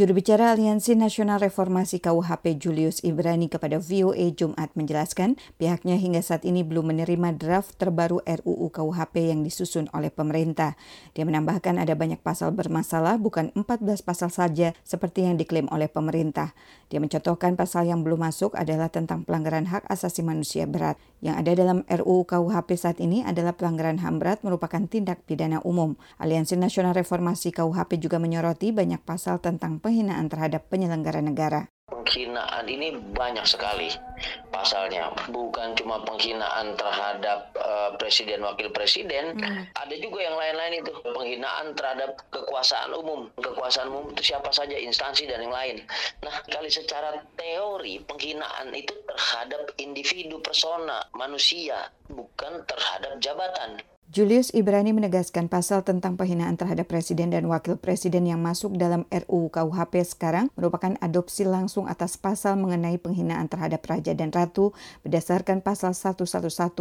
Juru bicara Aliansi Nasional Reformasi KUHP Julius Ibrani kepada VOA Jumat menjelaskan pihaknya hingga saat ini belum menerima draft terbaru RUU KUHP yang disusun oleh pemerintah. Dia menambahkan ada banyak pasal bermasalah bukan 14 pasal saja seperti yang diklaim oleh pemerintah. Dia mencontohkan pasal yang belum masuk adalah tentang pelanggaran hak asasi manusia berat. Yang ada dalam RUU KUHP saat ini adalah pelanggaran HAM berat merupakan tindak pidana umum. Aliansi Nasional Reformasi KUHP juga menyoroti banyak pasal tentang penghinaan terhadap penyelenggara negara. Penghinaan ini banyak sekali pasalnya, bukan cuma penghinaan terhadap uh, presiden wakil presiden, hmm. ada juga yang lain-lain itu penghinaan terhadap kekuasaan umum. Kekuasaan umum itu siapa saja instansi dan yang lain. Nah, kali secara teori penghinaan itu terhadap individu persona manusia, bukan terhadap jabatan. Julius Ibrani menegaskan pasal tentang penghinaan terhadap presiden dan wakil presiden yang masuk dalam RUU KUHP sekarang merupakan adopsi langsung atas pasal mengenai penghinaan terhadap raja dan ratu berdasarkan pasal 111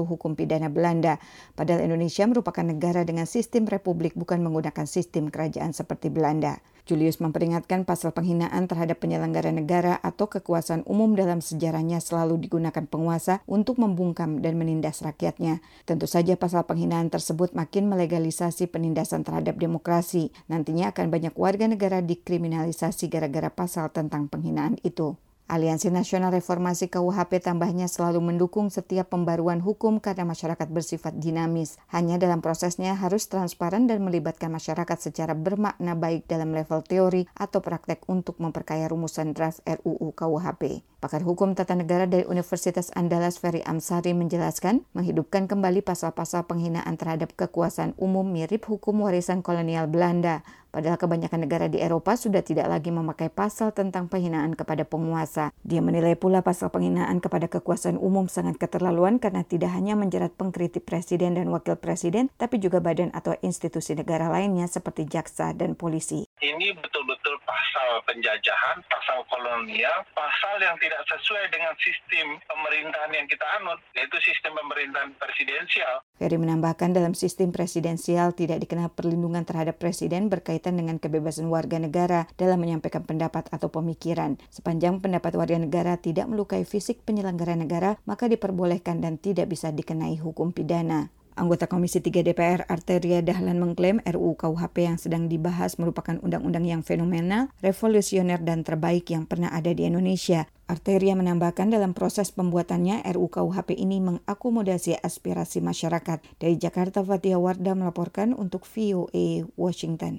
Hukum Pidana Belanda. Padahal Indonesia merupakan negara dengan sistem republik bukan menggunakan sistem kerajaan seperti Belanda. Julius memperingatkan pasal penghinaan terhadap penyelenggara negara atau kekuasaan umum dalam sejarahnya selalu digunakan penguasa untuk membungkam dan menindas rakyatnya. Tentu saja pasal penghinaan tersebut makin melegalisasi penindasan terhadap demokrasi. Nantinya akan banyak warga negara dikriminalisasi gara-gara pasal tentang penghinaan itu. Aliansi Nasional Reformasi KUHP tambahnya selalu mendukung setiap pembaruan hukum karena masyarakat bersifat dinamis. Hanya dalam prosesnya harus transparan dan melibatkan masyarakat secara bermakna baik dalam level teori atau praktek untuk memperkaya rumusan draft RUU KUHP. Pakar Hukum Tata Negara dari Universitas Andalas Ferry Amsari menjelaskan, menghidupkan kembali pasal-pasal penghinaan terhadap kekuasaan umum mirip hukum warisan kolonial Belanda. Padahal kebanyakan negara di Eropa sudah tidak lagi memakai pasal tentang penghinaan kepada penguasa. Dia menilai pula pasal penghinaan kepada kekuasaan umum sangat keterlaluan karena tidak hanya menjerat pengkritik presiden dan wakil presiden, tapi juga badan atau institusi negara lainnya seperti jaksa dan polisi. Ini betul-betul pasal penjajahan, pasal kolonial, pasal yang tidak sesuai dengan sistem pemerintahan yang kita anut, yaitu sistem pemerintahan presidensial. Ferry menambahkan dalam sistem presidensial tidak dikenal perlindungan terhadap presiden berkaitan dengan kebebasan warga negara dalam menyampaikan pendapat atau pemikiran. Sepanjang pendapat warga negara tidak melukai fisik penyelenggara negara, maka diperbolehkan dan tidak bisa dikenai hukum pidana. Anggota Komisi 3 DPR Arteria Dahlan mengklaim RUU KUHP yang sedang dibahas merupakan undang-undang yang fenomenal, revolusioner, dan terbaik yang pernah ada di Indonesia. Arteria menambahkan dalam proses pembuatannya RUU KUHP ini mengakomodasi aspirasi masyarakat. Dari Jakarta, Fatia Wardah melaporkan untuk VOA Washington.